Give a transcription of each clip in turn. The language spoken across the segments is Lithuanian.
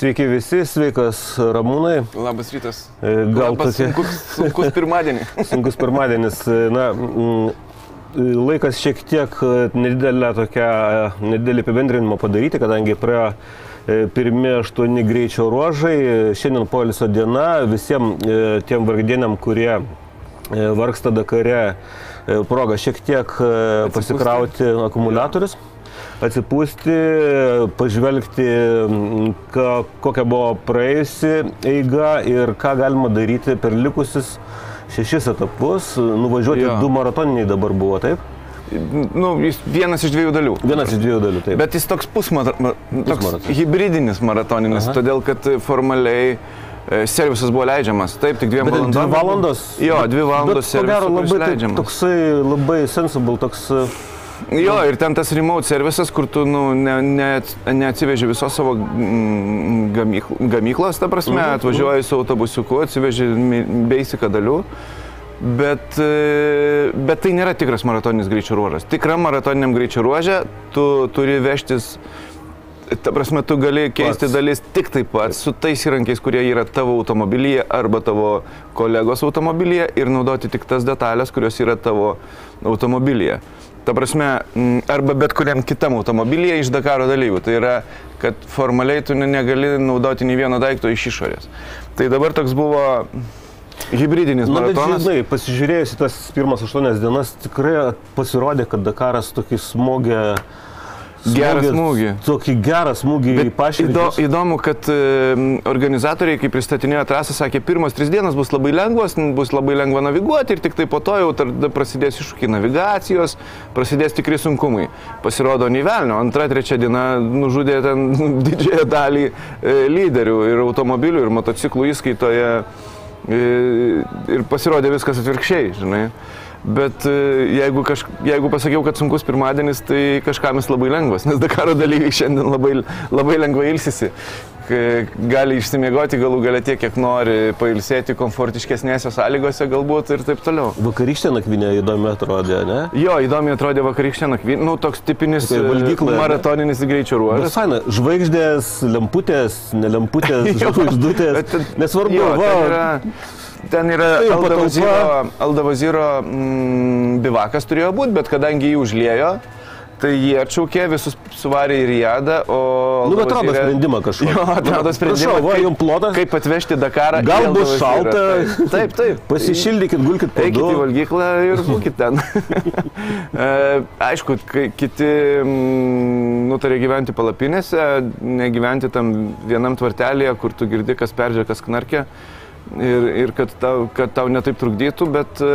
Sveiki visi, sveikas Ramūnai. Labas rytas. E, Gal Labas tokie sunkus, sunkus pirmadienį. sunkus pirmadienis. e, Na, mm, laikas šiek tiek e, nedidelę tokią, e, nedidelį apibendrinimą padaryti, kadangi praėjo e, pirmie aštuoni greičio ruožai. E, Šiandien poilsio diena visiems tiem vargdieniam, kurie e, vargsta Dakare, e, proga šiek tiek e, pasikrauti akumuliatorius atsipūsti, pažvelgti, ką, kokia buvo praėjusi eiga ir ką galima daryti per likusius šešis etapus. Nuvažiuoti Jo. du maratoniniai dabar buvo, taip? Nu, jis vienas iš dviejų dalių. Vienas iš dviejų dalių, taip. Bet jis toks pusmaratonis, hybridinis maratoninis, Aha. todėl kad formaliai e, servisas buvo leidžiamas. Taip, tik dviem valandom. dvi valandos. Jo, dvi valandos Bet, ko gero, labai leidžiamas. toksai, labai sensible, toks... e, Jo, ir ten tas remote servisas, kur tu nu, ne, ne, neatsiveži visos savo mm, gamykl, gamyklos, ta prasme, Mhm, atvažiuoji su autobusiuku, atsiveži basic dalių. Bet, e, bet tai nėra tikras maratoninis greičio ruožas. Tikram maratoniniam greičio ruožė tu turi vežtis, ta prasme, tu gali keisti Pats. dalis tik taip pat su tais įrankiais, kurie yra tavo automobilyje arba tavo kolegos automobilyje ir naudoti tik tas detalės, kurios yra tavo automobilyje. Ta prasme, arba bet kuriam kitam automobilyje iš Dakaro dalyvių. Tai yra, kad formaliai tu ne- negali naudoti nei vieno daikto iš išorės. Tai dabar toks buvo hybridinis Na, maratonas. žinai, pasižiūrėjus į tas pirmas aštuonias dienas, tikrai pasirodė, kad Dakaras tokį smogė... Gerą smūgį. Tokį gerą smūgį į Bet įdo, paširdžius. įdomu, kad organizatoriai, kai pristatinėjo trasą, sakė, pirmas tris dienas bus labai lengvas, n- bus labai lengva naviguoti ir tik tai po to jau prasidės iššūkiai navigacijos, prasidės tikri sunkumai. Pasirodo, nei velnio, antra, trečia diena nužudė ten didžiąją dalį e, lyderių ir automobilių, ir motociklų įskaitoje. E, ir pasirodė viskas atvirkščiai, žinai. Bet e, jeigu, kaž, jeigu pasakiau, kad sunkus pirmadienis, tai kažkam jis labai lengvas, nes Dakaro dalyviai šiandien labai, labai lengvai ilsisi. Gali išsimiegoti galų galę tiek, kiek nori, pailsėti komfortiškesnėse sąlygose galbūt ir taip toliau. Vakarykštė nakvinė įdomi atrodė, ne? Jo, įdomiai atrodė vakarykštė nakvynė, nu toks tipinis e, valgykla, ne? maratoninis greičio ruožas. faina, žvaigždės, lemputės, nelemputės, žvaigždutės. Nesvarbu, jo, va, yra, ten yra Tai Aldavaziro. Aldavaziro mm, bivakas turėjo būti, bet kadangi jį užliejo, tai jie atšaukė, visus suvarė į Riadą, o... nu, bet atrado Aldavazire- sprendimą kažkokį. Jo, atrado sprendimą. Prašau, va, kaip- jums plotas. Kaip atvežti Dakarą. Gal bus šalta. Taip, taip. Pasišildykit, gulkit po Eikit į valgyklą ir būkit ten. E, Aišku, kiti mm, nutarė gyventi palapinėse, negyventi tam vienam tvartelėje, kur tu girdi, kas perdžia, kas knarkia. Ir, ir kad, tau, kad tau netaip trukdytų, bet e,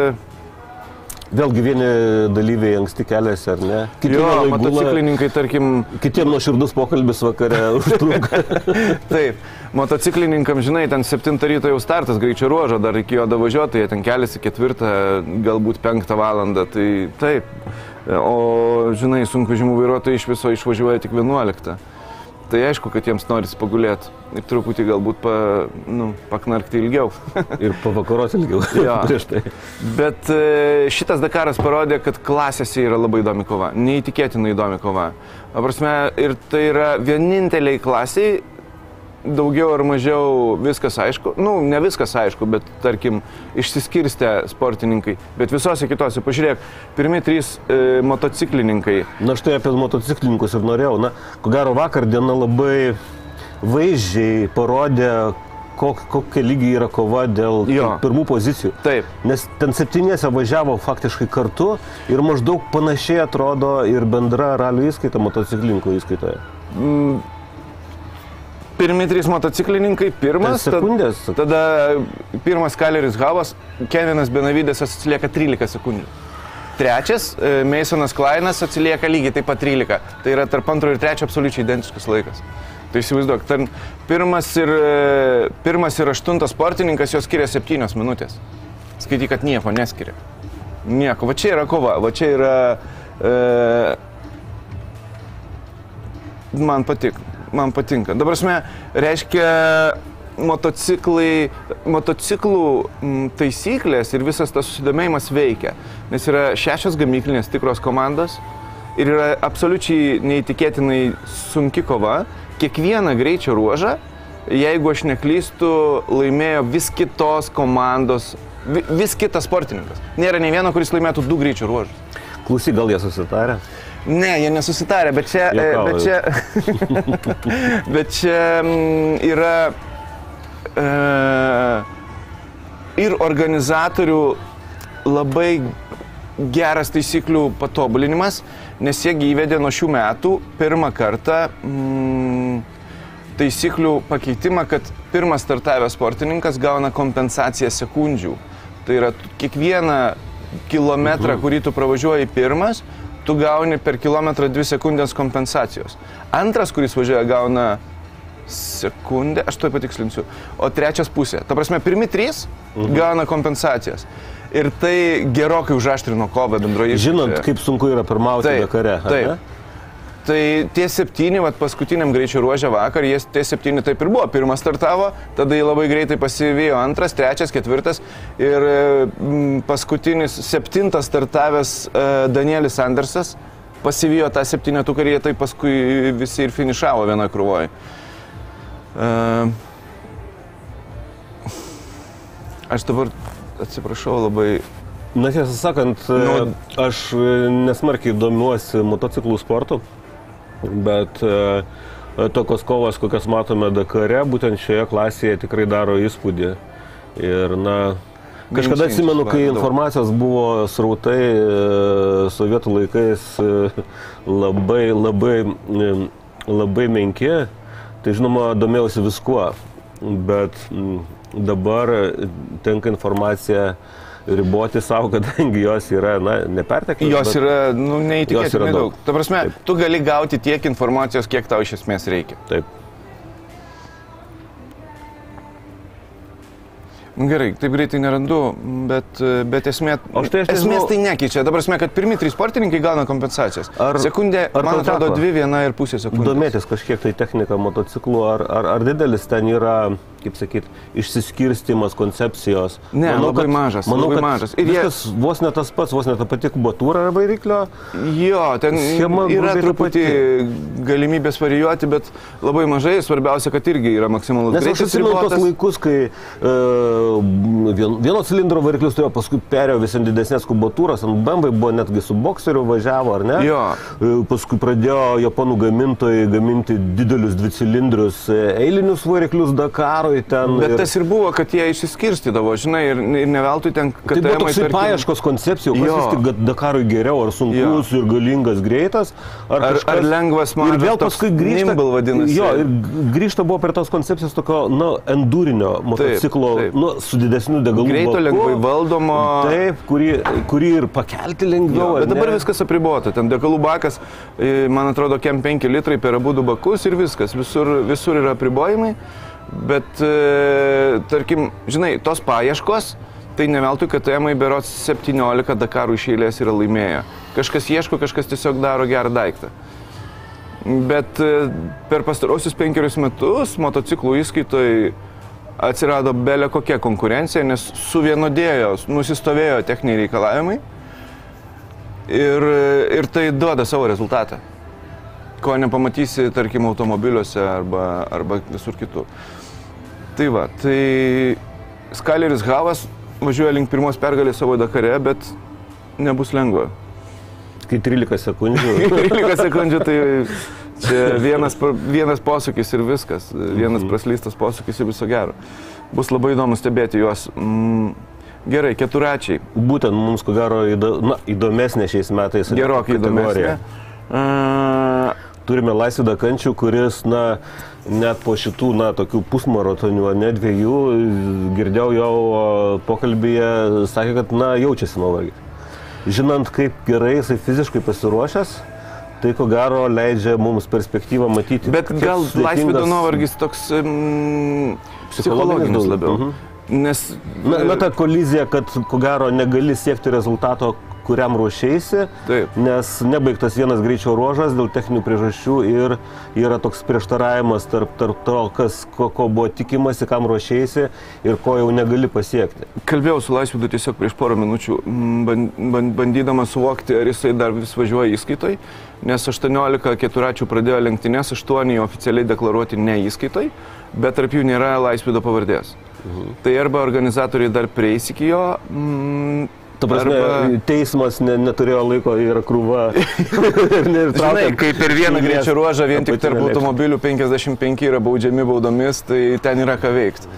Vėlgi vieni dalyviai anksti keliasi, ar ne? Kiti jo, vėlai gula. motociklininkai, tarkim, Kitiems nuoširdus pokalbis vakare užtrunka. Taip, motociklininkam, žinai, ten 7 ryto jau startas greičio ruožo, dar reikėjo davažiuoti, jie ten keliasi 4, galbūt 5 valandą, tai taip. O, žinai, sunkvežimų vairuotojai iš viso išvažiuoja tik 11. Tai aišku, kad jiems norisi pagulėti ir truputį galbūt pa, nu, paknarkti ilgiau. Ir pavakaros ilgiau. Jo. Prieš tai. Bet e, šitas Dakaras parodė, kad klasėse yra labai įdomi kova, neįtikėtinai įdomi kova. Prasme, ir tai yra vieninteliai klasiai, daugiau ar mažiau viskas aišku, nu, ne viskas aišku, bet tarkim, išsiskirstę sportininkai, bet visose kitose, pažiūrėk, pirmi trys e, motociklininkai, Na štai apie motociklininkus ir norėjau. Na, ko gero vakar diena labai vaizdžiai parodė, kok, kokia lygiai yra kova dėl Jo. pirmų pozicijų. taip, Nes ten septyniese važiavo faktiškai kartu ir maždaug panašiai atrodo ir bendra ralių įskaita motociklininkų įskaitoje. Pirmi trys motociklininkai, pirmas, tad- sekundės. Tada pirmas Kaleris Havas, Kevinas Benavydės atsilieka 13 sekundžių. Trečias, e, Masonas Klainas atsilieka lygiai taip pat 13. Tai yra tarp antro ir trečio absoliučiai identiškas laikas. Tai įsivaizduok, ten pirmas ir, e, pirmas ir aštuntas sportininkas jos skiria 7 minutės. Skaityk, kad nieko neskiria. Nieko. Va čia yra kova, va čia yra... E, man patik, man patinka. Dabar, prasme, reiškia, motociklai, motociklų mm, taisyklės ir visas tas susidomėjimas veikia. Nes yra šešios gamyklinės tikros komandos ir yra absoliučiai neįtikėtinai sunki kova. Kiekvieną greičio ruožą jeigu aš neklystu, laimėjo vis kitos komandos, vi- vis kitas sportininkas. Nėra nei vieno, kuris laimėtų du greičio ruožus. Klausyk, gal jie susitarė? Ne, jie nesusitarė, bet čia, e, Juokauju. bet čia, bet čia mm, yra e, ir organizatorių labai geras taisyklių patobulinimas, nes jie įvedė nuo šių metų pirmą kartą mm, taisyklių pakeitimą, kad pirmas startavęs sportininkas gauna kompensaciją sekundžių. Tai yra kiekvieną kilometrą, kurį tu pravažiuoji pirmas, tu gauni per kilometrą 2 sekundės kompensacijos. Antras, kuris važiuoja, gauna sekundę, aš to patikslinsiu, o trečias pusė. Ta prasme, pirmi trys gauna kompensacijas. Ir tai gerokai užaštrino kovą bendroje Žinant, kaip sunku yra pirmauti Dakare. ar taip. Tai tie septyni, vat, paskutiniam greičio ruožė vakar, jie tie septyni taip ir buvo. Pirmas startavo, tada jį labai greitai pasivijo antras, trečias, ketvirtas ir mm, paskutinis septintas startavęs e, Danielis Andersas pasivijo tą septynetuką ir jie taip paskui visi ir finišavo vienoje krūvoje. Aš dabar atsiprašau labai. Na tiesą sakant, Nu- aš e, nesmarkiai domiuosi motociklų sportu, bet e, tokios kovos, kokias matome Dakare, būtent šioje klasėje tikrai daro įspūdį. Ir, na, kažkada atsimenu, kai informacijos buvo srautai e, sovietų laikais e, labai, labai, labai menki, tai žinoma, domėjausi viskuo, bet dabar tenka informacija riboti savo, kadangi jos yra, na, neperteklius. Jos bet- yra, nu, neįtikėtinai daug. daug. Ta prasme, Taip. tu gali gauti tiek informacijos, kiek tau iš esmės reikia. Taip. Nu, Gerai, taip greitai nerandu, bet, bet esmė, štai esmės nežinau- tai nekeičia. Dabar esmė, kad pirmi trys sportininkai gauna kompensacijas. Ar- Sekundė, ar man atrodo, dvi, viena ir pusė sekundės. Domėtis kažkiek tai technika motociklų, ar, ar, ar didelis ten yra, kaip sakyt, išsiskirstimas koncepcijos. Ne, labai mažas, Manau, labai kad mažas. Ir jie- viskas vos ne tas pats, vos ne ta pati kubatūra ar variklio. Jo, ten Schema yra truputį galimybės varijuoti, bet labai mažai. Svarbiausia, kad irgi yra maksimalus Nes aš atsimenu tos laikus, kai vien, vieno cilindro variklius turėjo, paskui perėjo vis ant didesnės kubatūros, ant BMW buvo netgi su bokseriu važiavo, ar ne? Jo. E, Paskui pradėjo japonų gamintojai gaminti didelius dvicilindrius e, eilinius variklius Dakarui ten. Bet ir- tas ir buvo, kad jie išsiskirstydavo, žinai, ir, ir ne veltui ten, kad Tai buvo toksai paieškos koncepcijų, kas Jo. vis tik Dakarui geriau, ar sunkus ir galingas greitas, ar, Ar- kažkas- ar lengvas, Ir mažas, vėl paskui grįžta. Jo, ir grįžta buvo prie tos koncepcijos tokio, na, endurinio motociklo, taip. nu, su didesniu degalų. Greito, baku. lengvai valdomo. Taip, kurį, kurį ir pakelti lengviau. Jo, bet dabar ne? viskas apribota. Ten degalų bakas, man atrodo, kem 5 litrai per abu du bakus ir viskas. Visur, visur yra apribojimai. Bet, e, tarkim, žinai, tos paieškos, tai ne veltui, kad TM berots 17 Dakarų iš eilės yra laimėję. Kažkas ieško, kažkas tiesiog daro gerą daiktą. Bet e, per pastarosius penkerius metus motociklų įskaitoj atsirado belė kokia konkurencija, nes suvienodėjo, nusistovėjo techniniai reikalavimai ir, ir tai duoda savo rezultatą, ko nepamatysi, tarkim, automobiliuose arba, arba visur kitur. Tai va, tai Skaleris Havas važiuoja link pirmos pergalės savo Dakare, bet nebus lengva. Kai 13 sekundžių. 13 sekundžių tai čia vienas, vienas posūkis ir viskas, vienas praslystas posūkis ir viso gero. Bus labai įdomu stebėti juos. Mm, gerai, keturačiai. Būtent mums, ko gero, įdo, na, įdomesnė šiais metais. Gerokai įdomesnė. A, Turime Laisvidą Kančių, kuris, na, net po šitų, na, tokių pusmaratonių, ne dviejų, girdėjau jo pokalbėje, sakė, kad, na, jaučiasi nuovargis. Žinant, kaip gerai jisai fiziškai pasiruošęs, tai ko gero leidžia mums perspektyvą matyti. Bet gal sudėtingas- laisvido nuovargis toks mm, psichologinis labiau. Mhm. Nes Na, na, ta kolizija, kad ko gero negali siekti rezultato, kuriam ruošiaisi, Taip. nes nebaigtas vienas greičio ruožas dėl techninių priežasčių ir yra toks prieštaravimas tarp, tarp to, kas, ko, ko buvo tikimasi, kam ruošiaisi ir ko jau negali pasiekti. Kalbėjau su Laisvidu tiesiog prieš porą minučių, bandydamas suvokti, ar jisai dar vis važiuoja įskaitai, nes 18 keturačių pradėjo lenktynės, 8 oficialiai deklaruoti ne įskaitai, bet tarp jų nėra Laisvido pavardės. Tai arba organizatoriai dar prieis iki jo, mm, Ta prasme, Arba- teismas ne, neturėjo laiko ir krūva. ir Žinai, kai per vieną greičio ruožą vien tik tarp automobilių 55 yra baudžiami baudomis, tai ten yra ką veikti.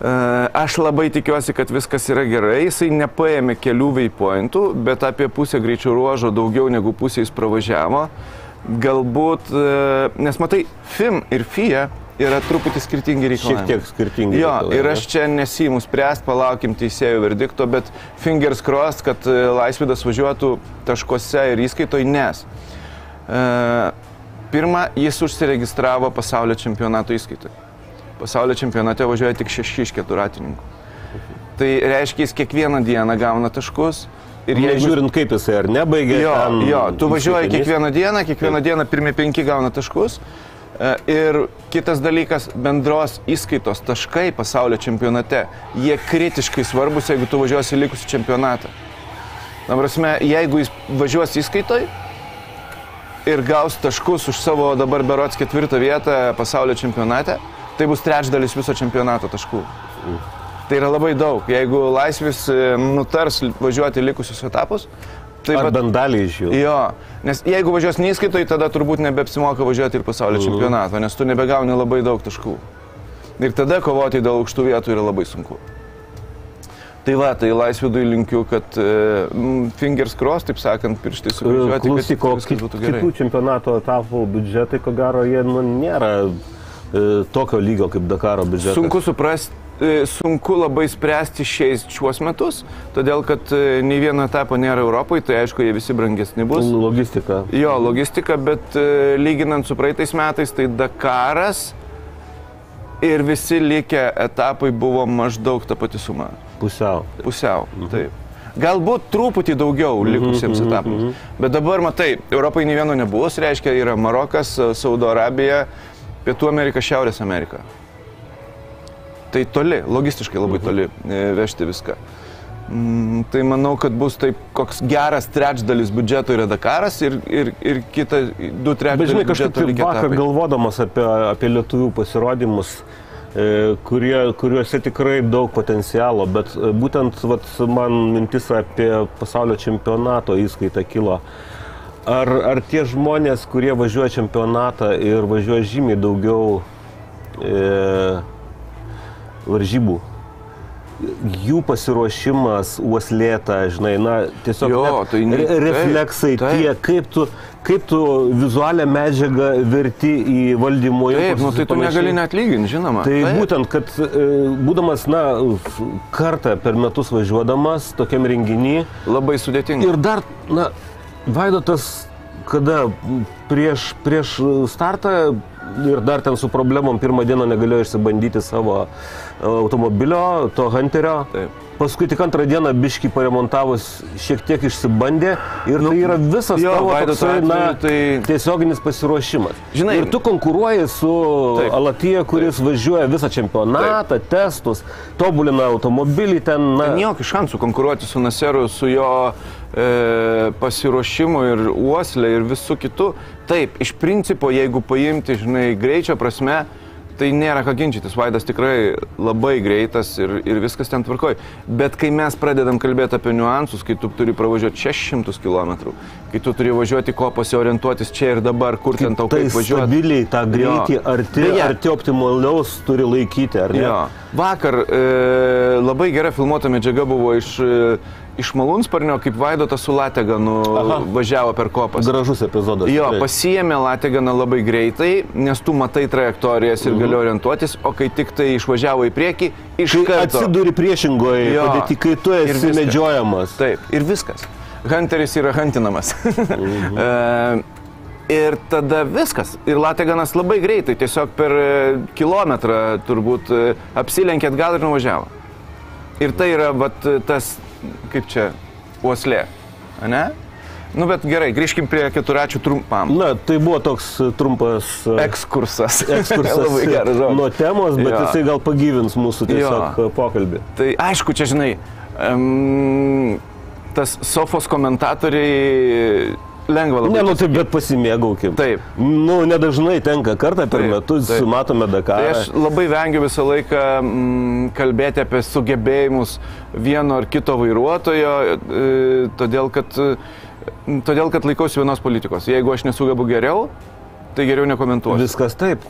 Aš labai tikiuosi, kad viskas yra gerai, jisai nepaėmė kelių waypointų, bet apie pusę greičio ruožo daugiau negu pusę jis pravažiavo. Galbūt, e, nes matai, FIM ir FIA yra truputį skirtingi Šiek reikalavimai. tiek skirtingai. Jo, reikalai, ir aš čia nesijimu spręst, palaukim teisėjų verdikto, bet fingers crossed, kad e, Laisvidas važiuotų taškuose ir įskaitoj, nes e, pirmą, jis užsiregistravo pasaulio čempionato įskaitoj. Pasaulio čempionate važiuoja tik šeši iš keturatininkų. Tai reiškia, jis kiekvieną dieną gauna taškus. Ir Ir jeigu žiūrint, kaip jisai ar nebaigė. Jo, jo, tu važiuoji kiekvieną dieną, kiekvieną dieną pirmie penki gauna taškus. E, Ir kitas dalykas, bendros įskaitos taškai pasaulio čempionate, jie kritiškai svarbus, jeigu tu važiuosi į likusį čempionatą. Na, prasme, jeigu jis važiuos įskaitoj ir gaus taškus už savo dabar berots ketvirtą vietą pasaulio čempionate, tai bus trečdalis viso čempionato taškų. Tai yra labai daug. Jeigu laisvis e, nutars važiuoti likusius etapus, tai Ar vat- bent dalį iš jų. Jo, nes jeigu važiuos neįskaitoj, tada turbūt nebeapsimoka važiuoti ir pasaulio čempionato, nes tu nebegauni labai daug taškų. Ir tada kovoti dėl aukštų vietų yra labai sunku. Tai va, tai laisvidui linkiu, kad uh, fingers cross, taip sakant, pirštai suvažiuoti, Klausyk, o kad viskas kit- būtų gerai. kitų čempionato etapų biudžetai, ko gero, jie nu, nėra e, tokio lygio kaip Dakaro biudžetas. Sunku suprasti, sunku labai spręsti šiais šiuos metus, todėl kad e, nei vieno etapo nėra Europoje, tai aišku, jie visi brangesni bus. Logistika. Jo, logistika, bet e, lyginant su praeitais metais, tai Dakaras ir visi likę etapai buvo maždaug ta pati suma. Pusiau. Pusiau. Taip. Galbūt truputį daugiau likusiems etapams. Bet dabar, matai, Europai nei vieno nebus, reiškia, yra Marokas, Saudo Arabija, Pietų Amerika, Šiaurės Amerika. Tai toli, logistiškai labai toli e, vežti viską. Mm, tai manau, kad bus taip koks geras trečdalis biudžeto yra Dakaras ir, ir, ir kita du Bet trečdaliai žinai, kažkaip vakar galvodamas apie, apie lietuvių pasirodymus, e, kurie, kuriuose tikrai daug potencialo, bet e, būtent vat, man mintis apie pasaulio čempionato įskaitą kilo. Ar, ar tie žmonės, kurie važiuoja čempionatą ir važiuoja žymiai daugiau e, varžybų, jų pasiruošimas, uoslėta, žinai, na, tiesiog Jo, tai ne- re- taip, refleksai taip. tie, kaip tu, kaip tu vizualią medžiagą verti į valdymo Taip, nu tai tu panašiai. negali net lyginti, žinoma. Tai Taip. būtent, kad e, būdamas, na, kartą per metus važiuodamas tokiam renginį Labai sudėtinga. ir dar, na, Vaidotas, kada prieš, prieš startą ir dar ten su problemom pirmą dieną negalėjo išsibandyti savo e, automobilio, to Hunterio. Taip. Paskui tik antrą dieną biški paremontavus šiek tiek išsibandė ir tai yra visas Nu, jo, tavo toksai, na, atveju tai- tiesioginis pasiruošimas. Žinai- ir tu konkuruoji su Taip. Alatija, kuris važiuoja visą čempionatą, testus, tobulina automobilį ten. Na, Ten jokių šansų konkuruoti su Naseru, su jo e, pasiruošimu ir uoslė ir visų kitų. Taip, iš principo, jeigu paimti, žinai, greičio prasme, tai nėra ką ginčytis. Vaidas tikrai labai greitas ir, ir viskas ten tvarkoj. Bet kai mes pradedam kalbėti apie niuansus, kai tu turi pravažiuoti 600 km, kai tu turi važiuoti kopose, orientuotis čia ir dabar, kur ten tau tai kaip važiuoti. stabiliai tą greitį Jo. arti, Beje. arti optimaliaus turi laikyti, ar ne? Jo. Vakar e, labai gera filmuota medžiaga buvo iš, e, iš Malūnsparnio, kaip Vaidotas su Lateganu Aha. važiavo per kopas. Gražus epizodas. Jo, tikrai. pasiemė Lateganą labai greitai, nes tu matai trajektorijas ir gali orientuotis, o kai tik tai išvažiavo į priekį, iš karto. atsiduri priešingoje padėti, kai tu esi medžiojamas. Taip, ir viskas. Hunteris yra hantinamas. E, Ir tada viskas. Ir Lateganas labai greitai, tiesiog per e, kilometrą turbūt e, apsilenkė atgal ir nuvažiavo. Ir tai yra vat, tas, kaip čia, uoslė. ne? Nu, bet gerai, grįžkim prie keturačių trumpam. Na, tai buvo toks e, trumpas e, Ekskursas. ekskursas Labai geras žodis. nuo temos, bet Jo. jisai gal pagyvins mūsų tiesiog pokalbį. Tai aišku, čia žinai, um, tas sofos komentatoriai lengva labai. Ne, nu tai bet pasimėgaukim. Taip. Nu, nedažnai tenka kartą per Taip, metus, taip. matome Tai Dakarą. aš labai vengiu visą laiką mm, kalbėti apie sugebėjimus vieno ar kito vairuotojo, e, todėl kad, e, todėl kad laikausi vienos politikos. Jeigu aš nesugebu geriau, tai geriau nekomentuosiu. Viskas taip.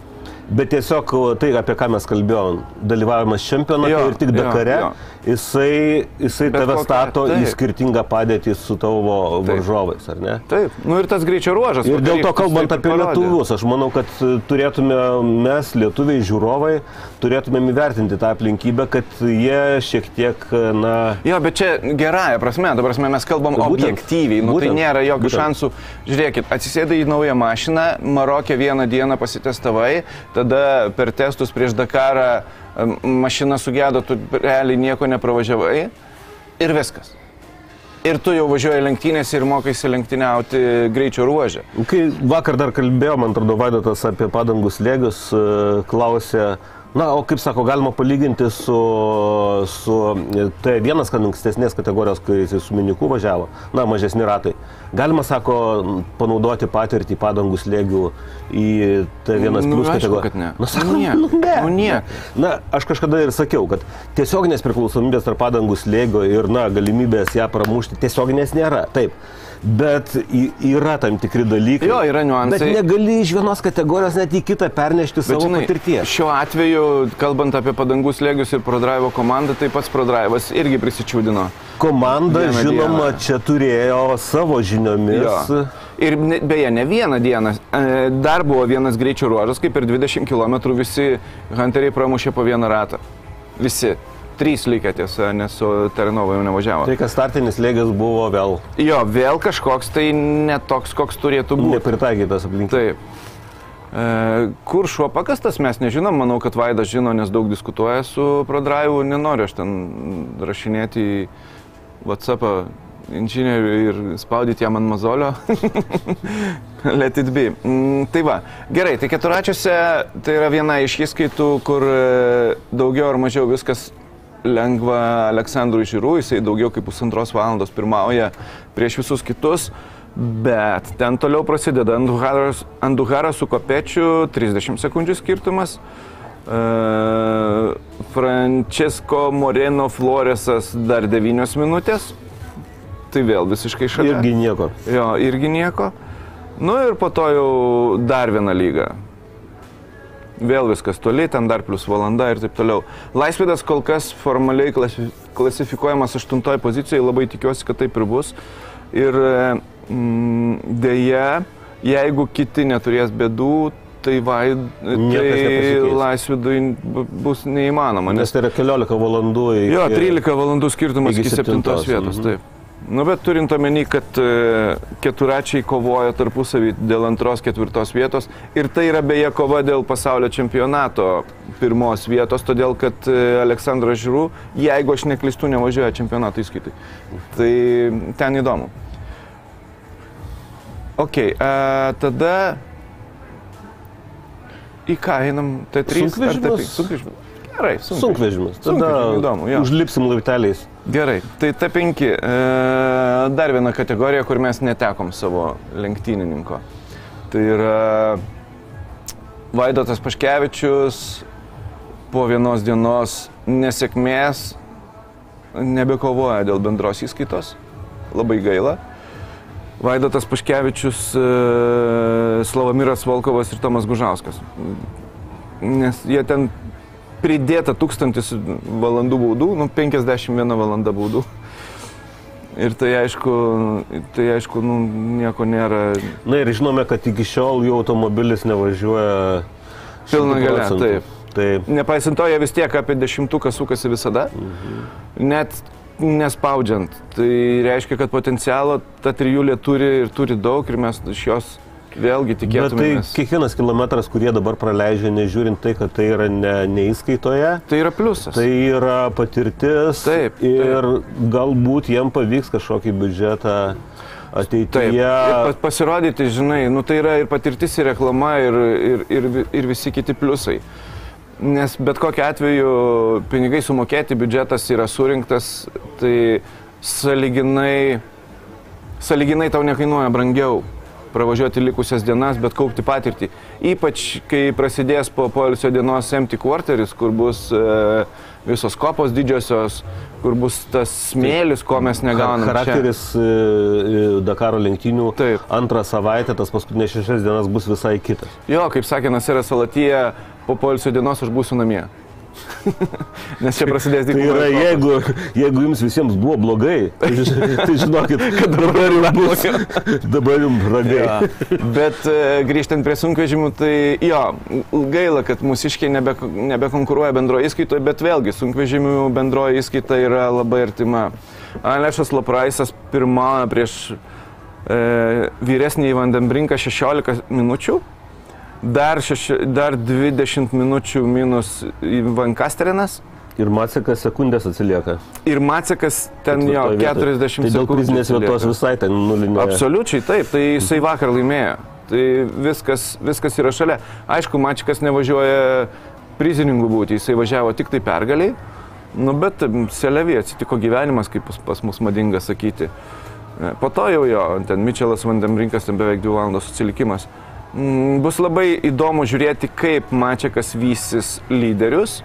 Bet tiesiog tai, apie ką mes kalbėjom, dalyvavimas čempionate Jo, ir tik jo, Dakare, jo. jisai, jisai Bet tave kokia- stato į taip. skirtingą padėtį su tavo varžovais, ar ne? Taip, nu ir tas greičio ruožas. Ir dėl to, kalbant taip apie lietuvius, aš manau, kad e, turėtume mes, lietuviai, žiūrovai, turėtumėm įvertinti tą aplinkybę, kad jie šiek tiek, e, na, Jo, bet čia gerąją prasme, dabar prasme, mes kalbam Būtent. objektyviai, nu, tai Būtent. nėra jokių Būtent. šansų. Žiūrėkit, atsisėdai į naują mašiną, Marokė vieną dieną pasitestavai, tada per testus prieš Dakarą mašina sugedo, tu realiai nieko nepravažiavai ir viskas. Ir tu jau važiuoji lenktynėse ir mokaisi lenktyniauti greičio ruožę. Kai vakar dar kalbėjom, man atrodo, Vaidotas apie padangų slėgius, e, klausė, na, o kaip sako, galima palyginti su, su T1, kad ankstesnės kategorijos, kai jis su miniku važiavo, na, mažesni ratai. Galima, sako, panaudoti patirtį padangų slėgių į T1 Nu, plus aišku, kategoriją. ne. Na, sako, Nu, niek. nu, ne. Nu, niek. Na, aš kažkada ir sakiau, kad tiesioginės priklausomybės tarp padangų slėgio ir, na, galimybės ją pramušti tiesioginės nėra. Taip. Bet yra tam tikri dalykai. Jo, yra niuansai. Bet negali iš vienos kategorijos net į kitą pernešti Bet, savo žinai, patirties. Šiuo atveju, kalbant apie padangų slėgius ir ProDrive komandą, tai pats ProDrive'as irgi prisičiūdino. Komanda, Vieną žinoma, dieną. čia turėjo savo žiniomis. Jo. Ir ne, beje, ne vieną dieną. e, Dar buvo vienas greičio ruožas, kaip per 20 km visi hunteriai pramušė po vieną ratą. Visi. Trys likę tiesa, nes su Terenovo jau nevažiavo. Tai, kad startinis lėgis buvo vėl Jo, vėl kažkoks tai netoks, koks turėtų būti. nepritaikytas aplinkybės. Taip. E, kur šuo pakastas, mes nežinom, manau, kad Vaidas žino, nes daug diskutuoja su ProDrive, nenoriu aš ten rašinėti į WhatsApp'ą inžinierių ir spaudyti jam ant mazolio. Let it be. Mm, tai va, gerai, tai keturačiuose tai yra viena iš įskaitų, kur e, daugiau ar mažiau viskas lengva Aleksandrui Žirų, jisai daugiau kaip pusantros valandos pirmauja prieš visus kitus. Bet ten toliau prasideda Anduharas, Anduharas su Kopečiu, 30 sekundžių skirtumas. Uh, Francesco Moreno Floresas dar 9 minutės. Tai vėl visiškai šalia. Irgi nieko. Jo, irgi nieko. Nu ir po to jau dar viena lyga. Vėl viskas toli, ten dar plus valanda ir taip toliau. Laisvidas kol kas formaliai klasi- klasifikuojamas aštuntoje pozicijoje, labai tikiuosi, kad taip ir bus. Ir mm, dėja, jeigu kiti neturės bėdų, tai, Niekas tai laisvidui bu- bus neįmanoma. Nes tai yra 14 valandų iki... Jo, 13 valandų skirtumas iki iki 7 septintos, vietos. mhm. Taip. Nu, bet turint omeny, kad e, keturačiai kovoja tarpusavį dėl antros, ketvirtos vietos ir tai yra beje kova dėl pasaulio čempionato pirmos vietos, todėl kad e, Aleksandras Žiūrų, jeigu aš neklystu, nevažiuoja čempionato įskaitai. Tai ten įdomu. Ok, e, tada į ką einam? T3 ar Sunkvežimis. T5? Sunkvežimis. Gerai, sunkvežimis. Sunkvežimis. Tada Sunkvežimiai, įdomu, jo. užlipsim laipteliais. Gerai, tai T5. E, dar viena kategorija, kur mes netekom savo lenktynininko. Tai yra Vaidotas Paškevičius po vienos dienos nesėkmės nebekovoja dėl bendros įskaitos. Labai gaila. Vaidotas Paškevičius, e, Slavamiras Volkovas ir Tomas Gužauskas. Nes jie ten pridėta tūkstantis valandų baudų, nu 51 valanda baudų. Ir tai aišku, tai aišku, nu, nieko nėra Na ir žinome, kad iki šiol jų automobilis nevažiuoja Pilna 100 galia, taip. Tai Nepaisant to, jie vis tiek apie dešimtuką sukasi visada, net nespaudžiant. Tai reiškia, kad potencialo ta trijulė turi ir turi daug ir mes iš jos vėlgi Bet tai kiekvienas kilometras, kurie dabar praleidžia, nežiūrint tai, kad tai yra ne, neįskaitoje, Tai yra pliusas. tai yra patirtis Taip, ir galbūt jiem pavyks kažkokį biudžetą Taip, ateityje. pa- pasirodyti, žinai, nu tai yra ir patirtis, ir reklama, ir, ir, ir, ir visi kiti pliusai. Nes bet kokiu atveju pinigai sumokėti, biudžetas yra surinktas, tai saliginai, saliginai tau nekainuoja brangiau pravažiuoti likusias dienas, bet kaupti patirtį. Ypač kai prasidės po poilsio dienos empty quarteris, kur bus e, visos kopos didžiosios, kur bus tas smėlis, ko mes negauname. Charakteris e, e, Dakaro lenktynių Taip. antrą savaitę, tas paskutinės šešias dienas bus visai kitas. Jo, kaip sakė Nasira Salatyje, po poilsio dienos aš būsiu namie. Nes čia prasidės Tai dykumų yra, jeigu, jeigu jums visiems buvo blogai, tai, tai žinokit, kad dabar jums bus, dabar jums ragai. Ja. Bet e, grįžtant prie sunkvežimių, tai jo, gaila, kad mūsiškiai nebe, nebekonkuruoja bendroje įskaitoje, bet vėlgi sunkvežimių bendroje įskaita yra labai artima. Alešas Lopraisas pirmąją prieš e, vyresnį Vandembrinką 16 minučių. Dar, šeši, dar 20 minučių minus Vankasterinas Ir Matsikas sekundės atsilieka. ir Macekas ten jo Ketvirtoj vietoj. 40 Tai dėl prizinės vietos visai ten nulinė. Absoliučiai taip, tai jisai vakar laimėjo. Tai viskas, viskas yra šalia. Aišku, Mačikas nevažiuoja prizininkų būti, jisai važiavo tik tai pergaliai. Nu, bet Selevį atsitiko gyvenimas, kaip pas, pas mus madinga sakyti. E, Po to jau jo, ten Mičelas Vandemrinkas, ten beveik 2 valandos atsilikimas. Mm, Bus labai įdomu žiūrėti, kaip Mačiakas vysis lyderius.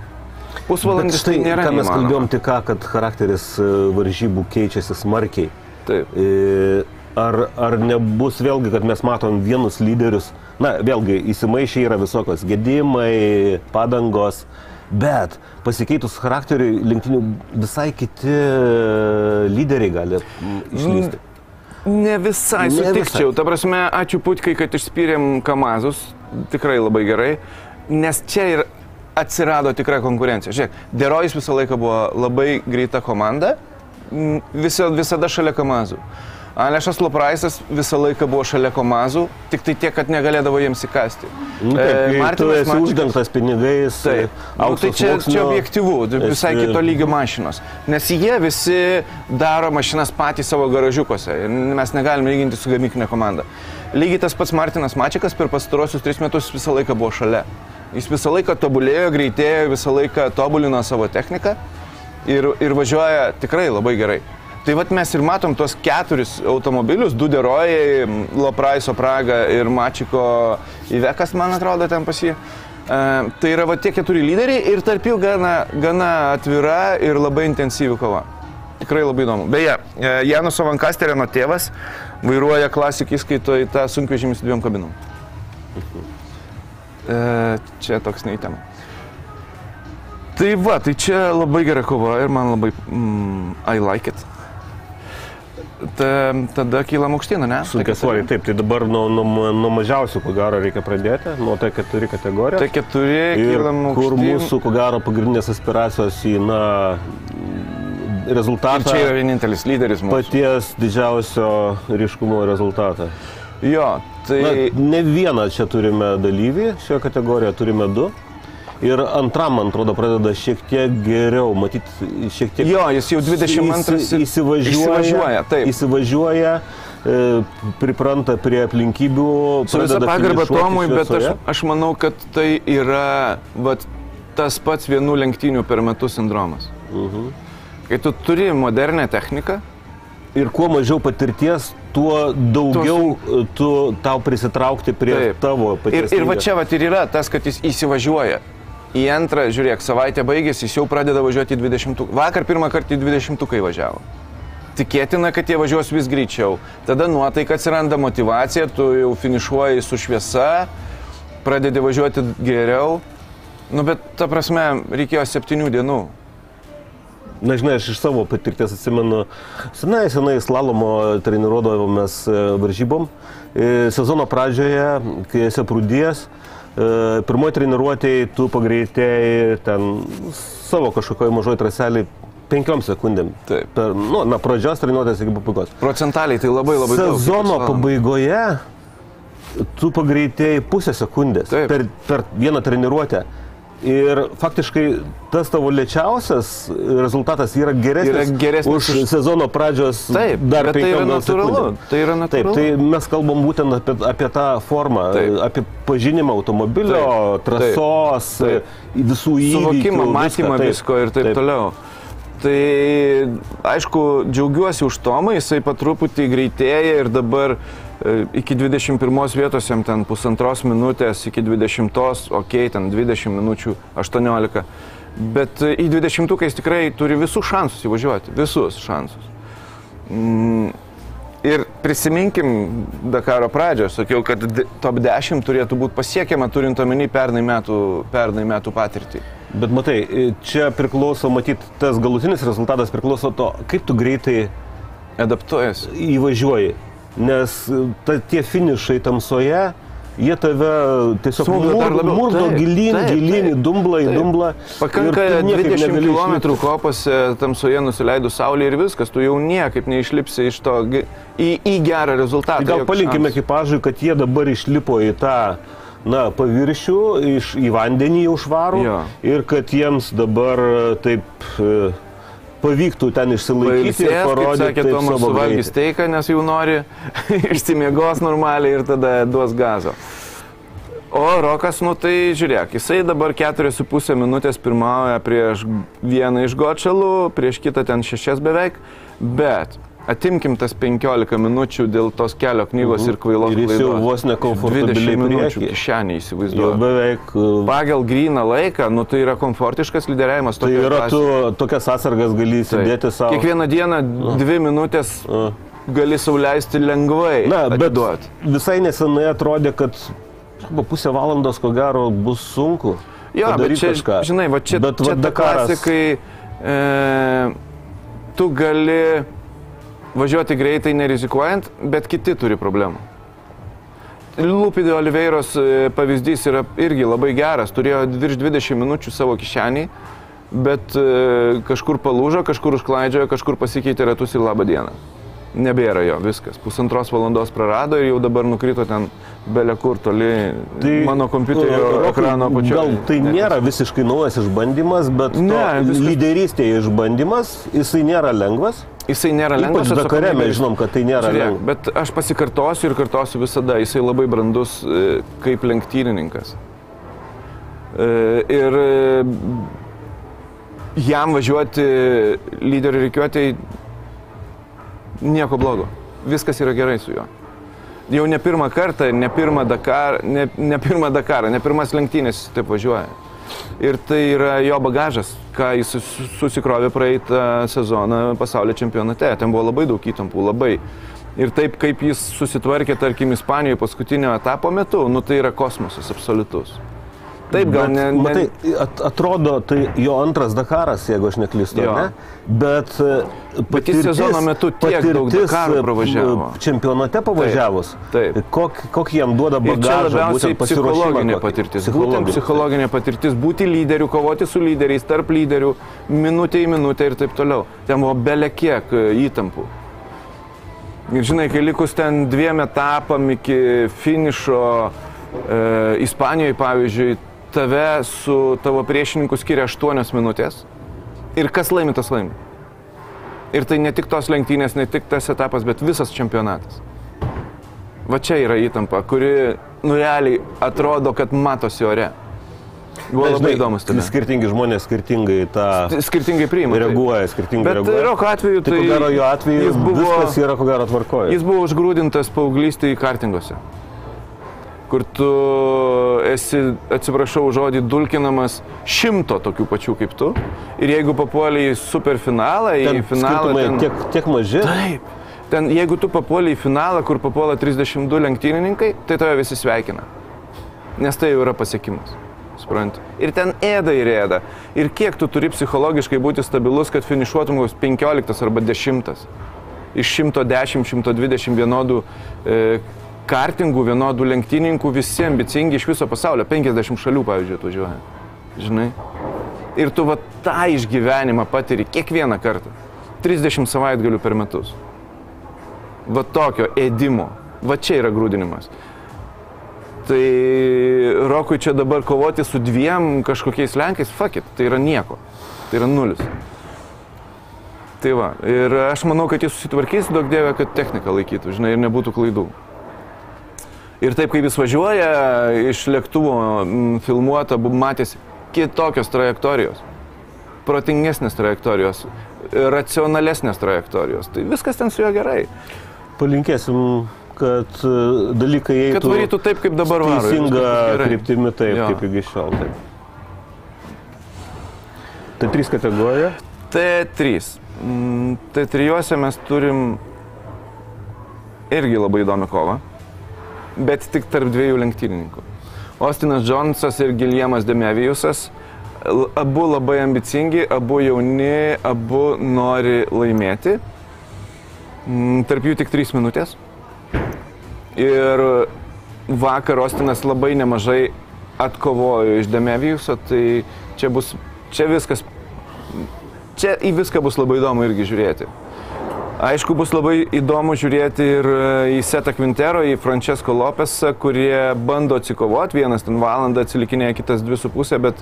Pusvalandis štai, tai nėra. ką mes neįmanoma. kalbėjom tik ką, kad charakteris e, varžybų keičiasi smarkiai. Taip. E, Ar, ar nebus vėlgi, kad mes matom vienus lyderius, na, vėlgi įsimaišė yra visokios gedimai, padangos, bet pasikeitus charakteriui linktinių visai kiti e, lyderiai gali mm, išlysti. Ne visai Ne sutikčiau. visai. Ta prasme, ačiū Putkai, kad išspyrėm Kamazus. Tikrai labai gerai. Nes čia ir atsirado tikra konkurencija. Žiūrėk, Derojus visą laiką buvo labai greita komanda. m, Visa, visada šalia Kamazų. Alešas Lopraisas visą laiką buvo šalia Kamazų, tik tai tiek, kad negalėdavo jiems įkasti. Nu, taip, E, tu esi Mačikas- uždengtas pinigais, Taip, nu, tai čia, čia sluoksnio, objektyvu, tai visai esi- kito lygio mašinos. Nes jie visi daro mašinas patys savo garažiukuose ir mes negalim lyginti su gamyklinė komanda. Lygiai tas pats Martinas Mačikas per pastarosius tris metus visą laiką buvo šalia. Jis visą laiką tobulėjo, greitėjo, visą laiką tobulino savo techniką ir, ir važiuoja tikrai labai gerai. Tai vad mes ir matom tuos keturis automobilius, du derojai, Lopraiso Praga ir Mačiko Ivekas, man atrodo, ten pas jį. E, tai yra va tie keturi lyderiai ir tarp jų gana, gana atvira ir labai intensyvi kova. Tikrai labai įdomu. Beje, e, Janus Avankasterino tėvas vairuoja klasik įskaito į tą sunkvežimį su dviem kabinom. E, čia toks neįtema. Tai va, tai čia labai gera kova ir man labai mm, I like it. Ta, tada kylam aukštyn, ne? Sunkia svoriai, taip, tai dabar nuo, nuo, nuo mažiausių, ko gero, reikia pradėti, nuo T4 kategorijos. Tai keturi Ir kylam kur aukštyn. mūsų, ko gero, pagrindinės aspiracijos į, na, Ir rezultatą, čia yra vienintelis lyderis mūsų. paties didžiausio ryškumo rezultatą. Jo, tai... Na, ne vieną čia turime dalyvį, šioje kategorijoje turime du. Ir antram, man atrodo, pradeda šiek tiek geriau, matyt, šiek tiek Jo, jis jau 22 įsi- įsivažiuoja, įsivažiuoja, taip. įsivažiuoja e, pripranta prie aplinkybių. Su pagarba finišuoti Tomui, bet aš, aš manau, kad tai yra vat, tas pats vienų lenktynių per metus sindromas. Mhm. Kai tu turi modernę techniką, Ir kuo mažiau patirties, tuo daugiau e, tu tau prisitraukti prie Taip. tavo Ir, paties. ir va čia vat ir yra tas, kad jis įsivažiuoja. Į antrą, žiūrėk, savaitė baigėsi, jis jau pradeda važiuoti į 20. Vakar pirmą kartą į 20 važiavo. Tikėtina, kad jie važiuos vis greičiau. Tada nuotaika atsiranda motivacija, tu jau finišuoji su šviesa, pradedi važiuoti geriau. Nu, bet ta prasme, reikėjo septynių dienų. Na, žinai, aš iš savo patirties atsimenu, senai, senai slalomo treniruodavomės e, varžybom. E, Sezono pradžioje, kai esi prūdės, pirmoji treniruotėjai tu pagreitėjai ten savo kažkokioje mažoje traselį penkiom sekundėm. Taip. Per, nu, na, pradžios treniruotės iki pabaigos. Procentaliai tai labai labai daug. Sezono pabaigoje tu pagreitėjai pusę sekundės Taip. per, per vieną treniruotę. Ir faktiškai tas tavo lėčiausias rezultatas yra geresnis, Yra geresnis už sezono pradžios Taip, dar tai yra natūralu. sekundėm. Tai yra Taip, natūralu. tai mes kalbam būtent apie, apie tą formą, Taip. apie pažinimą automobilio, Taip, trasos, taip. visų įvykių. suvokimą, matymą taip. visko ir taip, taip toliau. Tai aišku, džiaugiuosi už Tomą, jisai patruputį greitėja ir dabar e, iki 21 vietos jam ten pusantros minutės, iki 20, ok, ten 20 minučių, 18. Bet e, į 20 jis tikrai turi visus šansus įvažiuoti, visus šansus. Mm, Ir prisiminkim Dakaro pradžią, sakiau, kad top 10 turėtų būti pasiekiama turint omeny pernai metų, pernai metų patirtį. Bet matai, čia priklauso, matyt, tas galutinis rezultatas priklauso to, kaip tu greitai Adaptuojas. įvažiuoji. Nes ta, tie finišai tamsoje, jie tave tiesiog mur- labiau. murdo Taip, gilyn, taip, gilyn, taip, dumblą, į dumblą. Pakanka ir tu niekaip 20 negali km kopose tamsoje nusileidus saulė ir viskas, tu jau niekaip neišlipsi iš to į, į gerą rezultatą. Gal palinkime ekipažui, kad jie dabar išlipo į tą na, paviršių, iš, į vandenį jau švarų Jo. ir kad jiems dabar e, taip e, pavyktų ten išsilaikyti ir Pailsės, kaip parodyti sakė Tomas, suvalgys teiką, nes jau nori išsimiegos normaliai ir tada duos gazo. O Rokas, nu tai žiūrėk, jisai dabar 4,5 minutės pirmauja prieš vieną iš Gočelų, prieš kitą ten 6 beveik, bet atimkim tas 15 minučių dėl tos kelio knygos ir kvailos Mhm. Ir jis jau klaidos. vos nekomfortabiliai 20 minučių prieky. kišenį Jau įsivaizduoju. beveik. e, Pagal gryną laiką, nu tai yra komfortiškas lyderiavimas. Tai yra klasėje. tu tokias atsargas gali įsidėti savo. Kiekvieną dieną dvi minutės A. gali sauliaisti lengvai. Na, bet atiduot. visai nesenai atrodė, kad pusę valandos ko gero bus sunku. Jo, bet čia, kažką. žinai, va čia, Bet čia va ta Dakaras- klasė, kai e, tu gali važiuoti greitai nerizikuojant, bet kiti turi problemų. Lupidė Oliveiros e, pavyzdys yra irgi labai geras, turėjo virš 20 minučių savo kišenį, bet e, kažkur palūžo, kažkur užklaidžiojo, kažkur pasikeitė ratus ir labą dieną. Nebėra jo, viskas. Pusantros valandos prarado ir jau dabar nukrito ten belia kur toli mano kompiuterio ekrano apačioje. Gal tai nėra visiškai naujas išbandymas, bet Ne, viskas- lyderystėje išbandymas, jisai nėra lengvas. Jisai nėra lengvas. Ypač Dakare mes žinom, kad tai nėra Žiūrėk, lengva. bet aš pasikartosiu ir kartosiu visada, jisai labai brandus e, kaip lenktynininkas. E, Ir e, jam važiuoti lyderių reikiuotėjai nieko blogo. Viskas yra gerai su juo. Jau ne pirmą kartą, ne pirmą Dakarą, ne, ne pirmą Dakarą, ne pirmas lenktynės taip važiuoja. Ir tai yra jo bagažas, ką jis sus- susikrovė praeitą sezoną pasaulio čempionate. Ten buvo labai daug įtampų, labai. Ir taip kaip jis susitvarkė, tarkim, Ispanijoje paskutinio etapo metu, nu tai yra kosmosas absoliutus. Taip, gal Bet, ne, ne, Matai, at, atrodo, tai jo antras Dakaras, jeigu aš neklystu, Jo. ne? Bet, e, Bet jis sezono metu tiek daug patirtis, Dakarų e, pravažiavo. Čempionate pavažiavus. taip. Kokį kok jam duoda bagažą, būtent psichologinė kokį? patirtis. Būtent Psichologinė. psichologinė patirtis. Būti lyderiu, kovoti su lyderiais, tarp lyderių, minutė į minutę ir taip toliau. Ten buvo belekiek e, įtampų. Ir žinai, kai likus ten dviem etapam iki finišo e, Ispanijoje, pavyzdžiui, tave su tavo priešininku skiria 8 minutės. Ir kas laimi, tas laimi. Ir tai ne tik tos lenktynės, ne tik tas etapas, bet visas čempionatas. Va čia yra įtampa, kuri, nu realiai, atrodo, kad matosi ore. Buvo labai įdomus tai. Skirtingi žmonės skirtingai tą Skirtingai priima. tai. reaguoja, skirtingai Bet reaguoja. Roko atveju Tai tai... ko gero jo atveju jis buvo, viskas yra ko gero tvarkoje. Jis buvo užgrūdintas paauglystėje kartinguose. Kur tu esi, atsiprašau žodį, dulkinamas šimto tokių pačių kaip tu. Ir jeigu papuoliai į superfinalą, į ten finalą... skirtumai ten- tiek, tiek maži. Taip. Ten, jeigu tu papuoliai į finalą, kur papuola 32 lenktynininkai, tai tave visi sveikina. Nes tai jau yra pasiekimas. Supranti. Ir ten ėda ir ėda. Ir kiek tu turi psichologiškai būti stabilus, kad finišuotum koks 15 arba 10. Iš 110, 120 vienodų e, kartingų, vienodų lenktynininkų, visi ambicingi iš viso pasaulio. 50 šalių, pavyzdžiui, atvažiuoja. Žinai? Ir tu va tą išgyvenimą patiri kiekvieną kartą. 30 savaitgalių per metus. Va tokio ėdimo. Va čia yra grūdinimas. Tai Rokui čia dabar kovoti su dviem kažkokiais lenkais, fuck it, tai yra nieko. Tai yra nulis. Tai va, ir aš manau, kad jis susitvarkys, daug dievė, kad technika laikytų, žinai, ir nebūtų klaidų. Ir taip, kaip jis važiuoja iš lėktuvo m, filmuota, matėsi kitokios trajektorijos, protingesnės trajektorijos, racionalesnės trajektorijos. Tai viskas ten su juo gerai. Palinkėsim, kad e, dalykai eitų Kad varytų taip, kaip dabar varo. teisinga kryptimi, taip Jo. kaip iki šiol. Taip. Tai trys kategorija. T3. Mm, T3 mes turim irgi labai įdomią kovą, bet tik tarp dviejų lenktynininkų. Ostinas Džonsas ir Giljemas Demevijusas. Abu labai ambicingi, abu jauni, abu nori laimėti. Mm, Tarp jų tik 3 minutės. Ir vakar Ostinas labai nemažai atkovojo iš Demevijuso, tai čia bus, čia viskas čia į viską bus labai įdomu irgi žiūrėti. Aišku, bus labai įdomu žiūrėti ir e, į Setą Quintero, į Francesco Lopesą, kurie bando atsikovoti, vienas ten valandą atsilikinėja, kitas dvi su pusė, bet,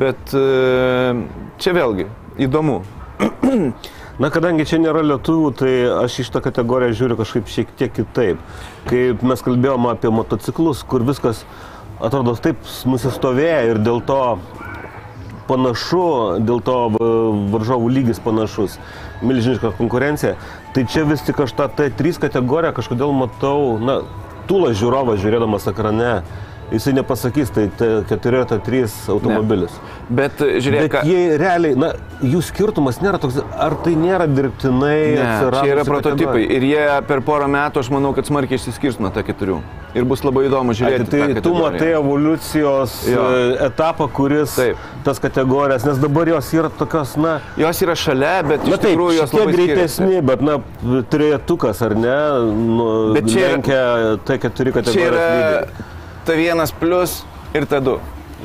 bet e, čia vėlgi įdomu. Na, kadangi čia nėra lietuvių, tai aš iš tą kategoriją žiūriu kažkaip šiek tiek kitaip. Kai mes kalbėjome apie motociklus, kur viskas atrodo taip nusistovėję ir dėl to panašu, dėl to va- varžovų lygis panašus, milžiniška konkurencija, tai čia vis tik aš tą T3 kategoriją kažkodėl matau, na, tūlas žiūrovas žiūrėdamas ekrane, jisai nepasakys, tai T4 ar T3 automobilis. Bet e, žiūrėk, Bet jie realiai, na, jų skirtumas nėra toks, ar tai nėra dirbtinai Ne, čia yra prototipai kategorija? ir jie per porą metų, aš manau, kad smarkiai išsiskirs nuo T4. Ir bus labai įdomu žiūrėti. Tai, tą tai tu kategoriją. matai evoliucijos Jo. e, etapą, kuris Taip. tas kategorijas, nes dabar jos yra tokios, na, Jos yra šalia, bet na iš taip, tikrųjų jos labai greitesni, bet, na, trejetukas ar ne, nu, Bet čia lenkia T4 Čia kategorijos yra lyderiai. T1 plus ir T2.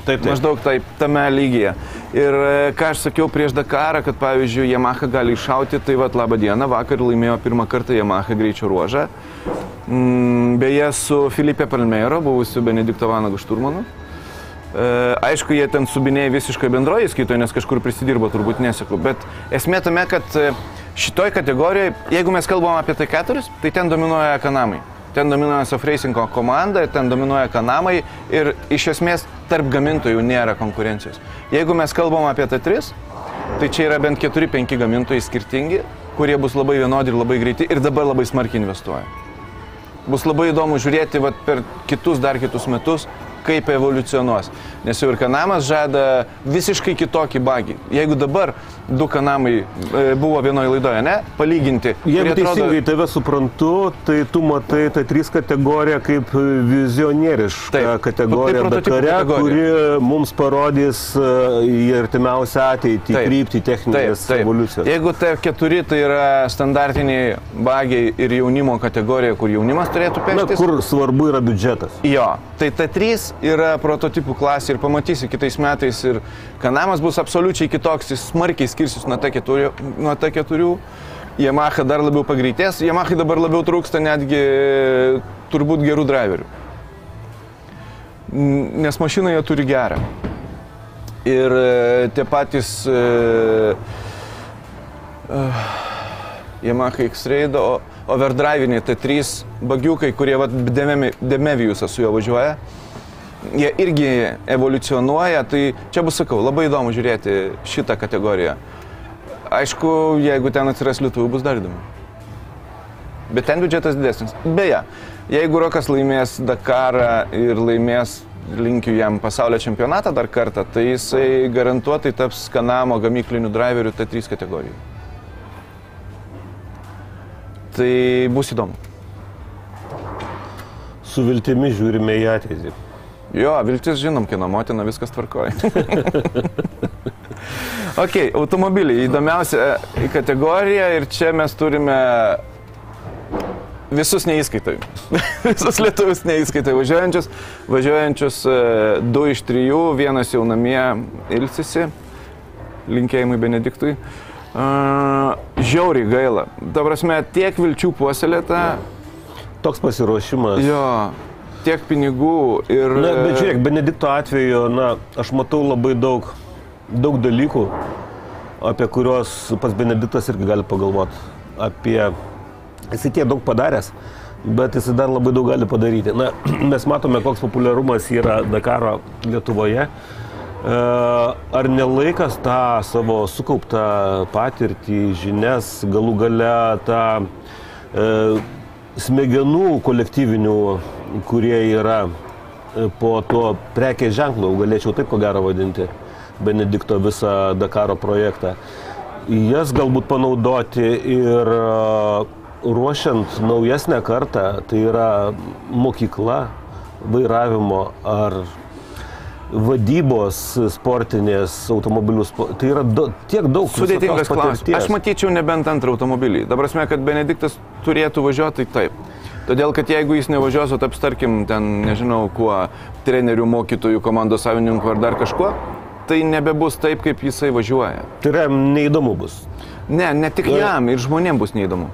Taip, taip. Maždaug taip, tame lygyje. Ir e, ką aš sakiau prieš Dakarą, kad pavyzdžiui Yamaha gali iššauti, tai vad labą dieną, vakar laimėjo pirmą kartą Yamaha greičio ruožą. Mm, beje, su Filipe Palmeiro, buvusiu Benedikto Vanago šturmanu. E, aišku, jie ten subinėjai visiškai bendroje įskaitoje, nes kažkur prisidirbo, turbūt nesakau. Bet esmė tame, kad e, šitoj kategorijoje, jeigu mes kalbam apie T4, tai ten dominuoja kanamai. Ten dominuoja Sofreisinko komanda, ten dominuoja kanamai ir iš esmės tarp gamintojų nėra konkurencijos. Jeigu mes kalbam apie T3, tai čia yra bent 4-5 gamintojai skirtingi, kurie bus labai vienodi ir labai greiti ir dabar labai smarkiai investuoja. Bus labai įdomu žiūrėti vat, per kitus dar kitus metus, kaip evoliucionuos. Nes jau ir kanamas žada visiškai kitokį bagį. Jeigu dabar du kanamai e, buvo vienoje laidoje, ne, palyginti. Jeigu atrodo- teisingai tave suprantu, tai tu matai T3 kategoriją kaip vizionierišką Taip. kategoriją Tai Dakare, kuri mums parodys e, į artimiausią ateitį Taip. kryptį techninės evoliucijos. Jeigu T4 tai yra standartiniai bagiai ir jaunimo kategorija, kur jaunimas turėtų Na, peštis. kur svarbu yra biudžetas. Jo, tai T3 yra prototipų klasė ir pamatysi kitais metais ir kanamas bus absoliučiai kitoks, jis smarkiai skirsis nuo T4. Nuo T4. Yamaha dar labiau pagreitės, Yamaha dabar labiau trūksta netgi turbūt gerų driverių. Nes mašiną jie turi gerą. Ir e, tie patys e, e, Yamaha X-Raid, overdriviniai T3 bagiukai, kurie vat, Demevijusą su juo važiuoja, jie irgi evoliucionuoja, tai čia bus, sakau, labai įdomu žiūrėti šitą kategoriją. Aišku, jeigu ten atsiras lietuvių, bus dar įdomu. Bet ten biudžetas didesnis. Beje, jeigu Rokas laimės Dakarą ir laimės, linkiu jam pasaulio čempionatą dar kartą, tai jisai garantuotai taps Kanamo gamyklinių driverių T3 kategorijai. Tai bus įdomu. Su viltimi žiūrime į ateitį. Jo, viltis žinom, kieno motina, viskas tvarkoja. ok, automobiliai, įdomiausia e, kategorija ir čia mes turime visus neįskaitai. visus lietuvius neįskaitai. Važiuojančius, važiuojančius e, du iš trijų, vienas jau namie ilsisi. Linkėjimai Benediktui. Uh, žiauriai gaila. Ta prasme, tiek vilčių puoselėta. Toks pasiruošimas. Jo. Tiek pinigų ir... Na, bet žiūrėk, Benedikto atveju, na, aš matau labai daug, daug dalykų, apie kuriuos pats Benediktas irgi gali pagalvoti. Apie... Jisai tiek daug padaręs, bet jisai dar labai daug gali padaryti. Na, mes matome, koks populiarumas yra Dakaro Lietuvoje. E, Ar nelaikas tą savo sukauptą patirtį, žinias, galų gale tą e, smegenų kolektyvinių, kurie yra e, po tuo prekės ženklu, galėčiau taip ko gero vadinti, Benedikto visą Dakaro projektą. Jas galbūt panaudoti ir e, ruošiant naujesnę kartą, tai yra mokykla vairavimo ar vadybos sportinės automobilių, spo... tai yra do, tiek daug Sudėtingas klausimas. Aš matyčiau nebent antrą automobilį. Dabar prasme, kad Benediktas turėtų važiuoti, tai taip. Todėl, kad jeigu jis nevažiuos, o taps, tarkim, ten, nežinau, kuo, trenerių, mokytojų, komandos savininkų ar dar kažkuo, tai nebebus taip, kaip jisai važiuoja. Tai yra neįdomu bus. Ne, ne tik jam, ir žmonėms bus neįdomu.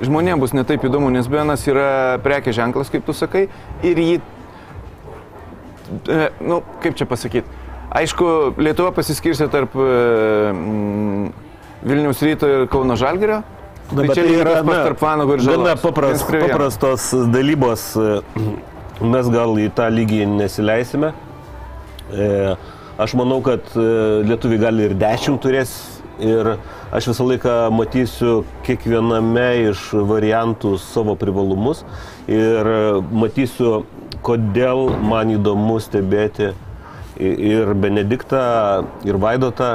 Žmonėms bus netaip įdomu, nes Benas yra prekė ženklas, kaip tu sakai, ir jį, e, nu, kaip čia pasakyti. Aišku, Lietuva pasiskirstė tarp mm, Vilniaus ryto ir Kauno Žalgerio. Na, tai bet čia tas pats na, tarp Vanago ir Žalgerio. Gana papras, paprastos dalybos, e, mes gal į tą lygį nesileisime. E, Aš manau, kad e, lietuviai gali ir dešimt turės ir aš visą laiką matysiu kiekviename iš variantų savo privalumus ir e, matysiu, kodėl man įdomu stebėti ir Benediktą, ir Vaidotą,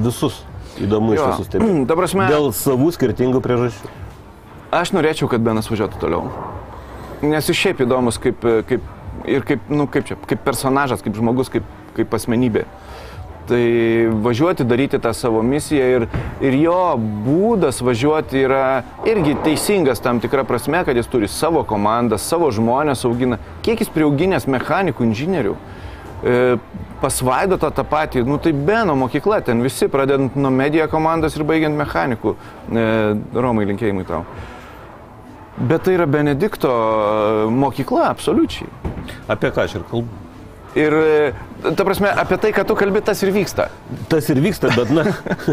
visus. Įdomu iš visų stebėti. Prasme- Dėl savų skirtingų priežasčių. Aš norėčiau, kad Benas važiuotų toliau. Nes jis šiaip įdomus kaip, kaip, ir kaip, nu, kaip, čia, kaip personažas, kaip žmogus, kaip, kaip asmenybė. Tai važiuoti, daryti tą savo misiją ir, ir jo būdas važiuoti yra irgi teisingas tam tikrą prasme, kad jis turi savo komandą, savo žmonės augina. Kiek jis priauginęs mechanikų, inžinierių. E, Pasvaido tą tą patį, nu tai Beno mokykla, ten visi, pradedant nuo medija komandos ir baigiant mechanikų. E, Romai linkėjimai tau. Bet tai yra Benedikto e, mokykla, absoliučiai. Apie ką aš ir kalbu? Ir, e, ta prasme, apie tai, kad tu kalbi, tas ir vyksta. Tas ir vyksta, bet, na,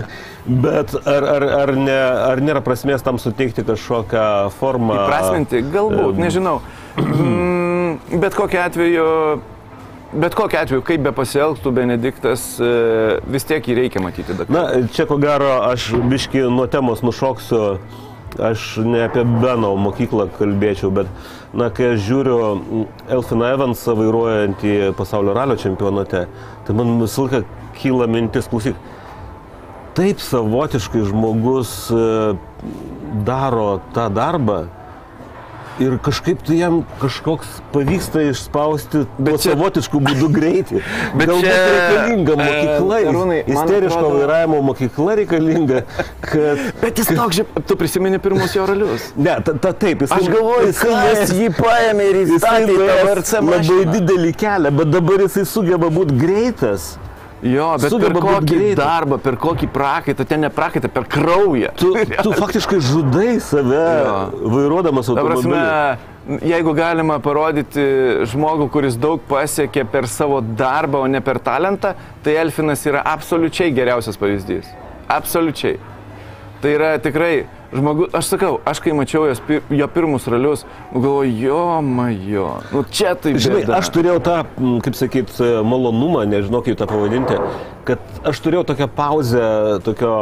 bet ar, ar, ar, ne, ar nėra prasmės tam suteikti kažkokią formą? Įprasminti, galbūt, nežinau. Mm, Bet kokiu atveju, bet kokiu atveju, kaip be pasielgtų Benediktas, e, vis tiek jį reikia matyti. Dakare. Na, čia ko gero aš biški nuo temos nušoksiu. Aš ne apie Beno mokyklą kalbėčiau, bet, na, kai aš žiūriu mm, Elfiną Evansą vairuojantį pasaulio ralio čempionate, tai man visą laiką kyla mintis, klausyk, taip savotiškai žmogus e, daro tą darbą ir kažkaip tai jam kažkoks pavyksta išspausti bet čia- savotiškų būdų greitį. Bet Galbūt čia, reikalinga e, mokykla, e, Arūnai, man isteriško atrodo- vairavimo mokykla reikalinga, kad... Bet jis toks, žinai, tu prisimeni pirmus jo ralius. Ne, ta, ta taip, jis Aš galvoju, kas jį paėmė ir įstatė į tą VRC labai didelį kelią, bet dabar jisai sugeba būti greitas. Jo, bet Sugeba per kokį darbą, per kokį prakaitą, ten ne prakaitą, per kraują. Tu, tu faktiškai žudai save Jo. vairuodamas Ta prasme, automobilį. jeigu galima parodyti žmogų, kuris daug pasiekė per savo darbą, o ne per talentą, tai Elfinas yra absoliučiai geriausias pavyzdys. Absoliučiai. Tai yra tikrai žmogus, aš sakau, aš kai mačiau jos, jo pirmus ralius, galvoju, jo, majo, nu čia tai Žinai, bėda. aš turėjau tą, kaip sakyt, malonumą, nežinau kaip tą pavadinti, kad aš turėjau tokią pauzę, tokio,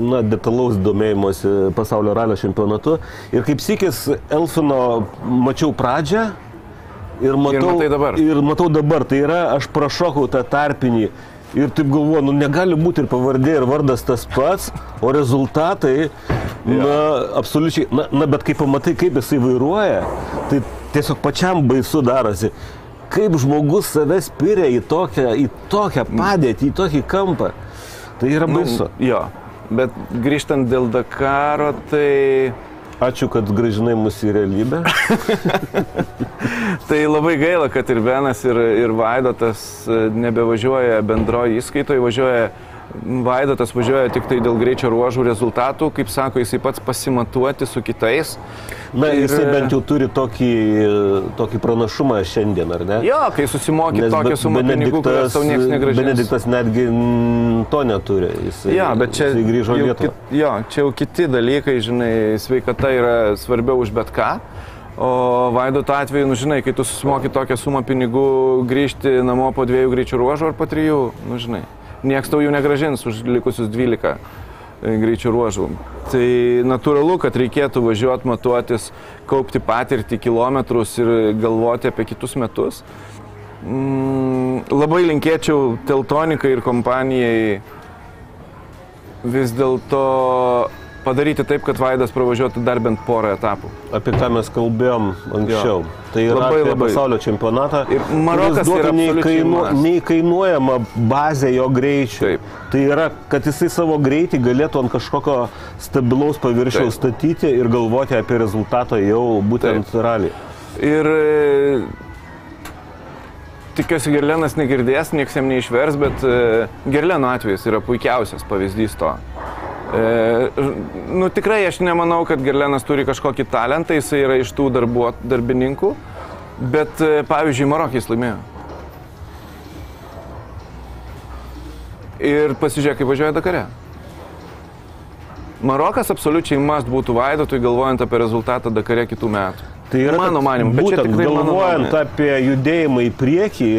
na, detalaus domėjimosi pasaulio ralio čempionatu. Ir kaip sykis Elfino mačiau pradžią ir matau, dabar. ir matau dabar. Tai yra, aš prašokau tą tarpinį. Ir taip galvoju, nu negali būti ir pavardė, ir vardas tas pats, o rezultatai, na, absoliučiai, na, na, bet kai pamatai, kaip jisai vairuoja, tai tiesiog pačiam baisu darosi. Kaip žmogus save spiria į tokią, į tokią padėtį, į tokį kampą. Tai yra baisu. Nu, jo, bet grįžtant dėl Dakaro, tai... Ačiū, kad gražinai mus į realybę. Tai labai gaila, kad ir Benas, ir, ir Vaidotas e, nebevažiuoja bendroji įskaitoje, važiuoja Vaidotas važiuoja tik tai dėl greičio ruožų rezultatų, kaip sako, jisai pats pasimatuoti su kitais. Na, ir... jisai bent jau turi tokį, tokį pranašumą šiandien, ar ne? Jo, kai susimokė tokią sumą pinigų, kurias tau niekas negražina. Benediktas netgi to neturi. Jisai, ja, bet čia, jisai grįžo į Lietuvą. Kit, jo, čia jau kiti dalykai, žinai, sveikata yra svarbiau už bet ką. O vaidoto atveju, nu žinai, kai tu susimoki tokią sumą pinigų, grįžti namo po dviejų greičių ruožų ar po trijų, nu žinai, nieks tau jų negražins už likusius 12 e, greičių ruožų. Tai natūralu, kad reikėtų važiuoti, matuotis, kaupti patirtį, kilometrus ir galvoti apie kitus metus. Mm, labai linkėčiau Teltonikai ir kompanijai vis dėlto padaryti taip, kad Vaidas pravažiuotų dar bent porą etapų. Apie ką mes kalbėjom anksčiau. Jo. Tai yra labai, labai. pasaulio čempionatą. Ir Marokas duoda neįkainu, neįkainuojama bazė jo greičiui. Taip. Tai yra, kad jisai savo greitį galėtų ant kažkokio stabilaus paviršiaus Taip. statyti ir galvoti apie rezultatą jau būtent ralį. Ir e, tikiuosi Gerlenas negirdės, nieks jam neišvers, bet e, Gerleno atvejis yra puikiausias pavyzdys to. E, nu tikrai aš nemanau, kad Gerlenas turi kažkokį talentą, jisai yra iš tų darbuot, darbininkų, bet e, pavyzdžiui, Marokijas laimėjo. Ir pasižiūrėk, kaip važiuoja Dakare. Marokas absoliučiai must būtų vaidotui galvojant apie rezultatą Dakare kitų metų. Tai yra mano manimu, būtent galvojant apie judėjimą į priekį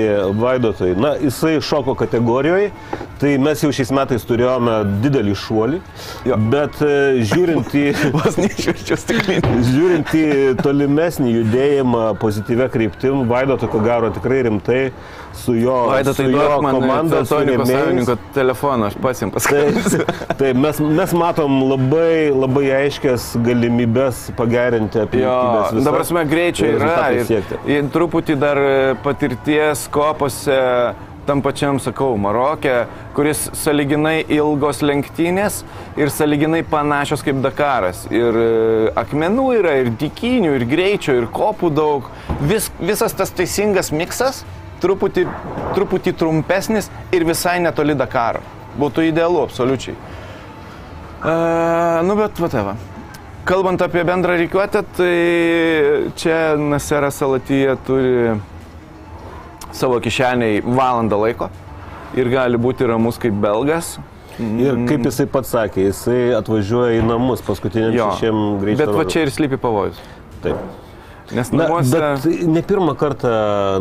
Vaidotui, na, jisai šoko kategorijoje, tai mes jau šiais metais turėjome didelį šuolį, jo. bet e, žiūrint į, žiūrint į tolimesnį judėjimą pozityvę kryptim, Vaidoto ko gero tikrai rimtai su jo, Vaidotai su jo komanda, su savininko telefonu, aš pats jums pasakysiu. Tai, tai mes, mes matom labai, labai aiškias galimybės pagerinti aplinkybės. Dabar prasme, greičio yra ir, ir truputį dar e, patirties kopose tam pačiam, sakau, Marokė, kuris saliginai ilgos lenktynės ir saliginai panašios kaip Dakaras. Ir e, akmenų yra, ir dikinių, ir greičio, ir kopų daug. Vis, visas tas teisingas miksas, truputį, truputį trumpesnis ir visai netoli Dakaro. Būtų idealu, absoliučiai. Uh, nu, bet, va, tava. Kalbant apie bendrą reikiuotę, tai čia Naseras Salatyje turi savo kišeniai valandą laiko ir gali būti ramus kaip belgas. Ir kaip jisai pats sakė, jisai atvažiuoja į namus paskutiniam šešiem greičiam. Bet va čia ir slypi pavojus. Taip. Nes namuose... Na, bet ne pirmą kartą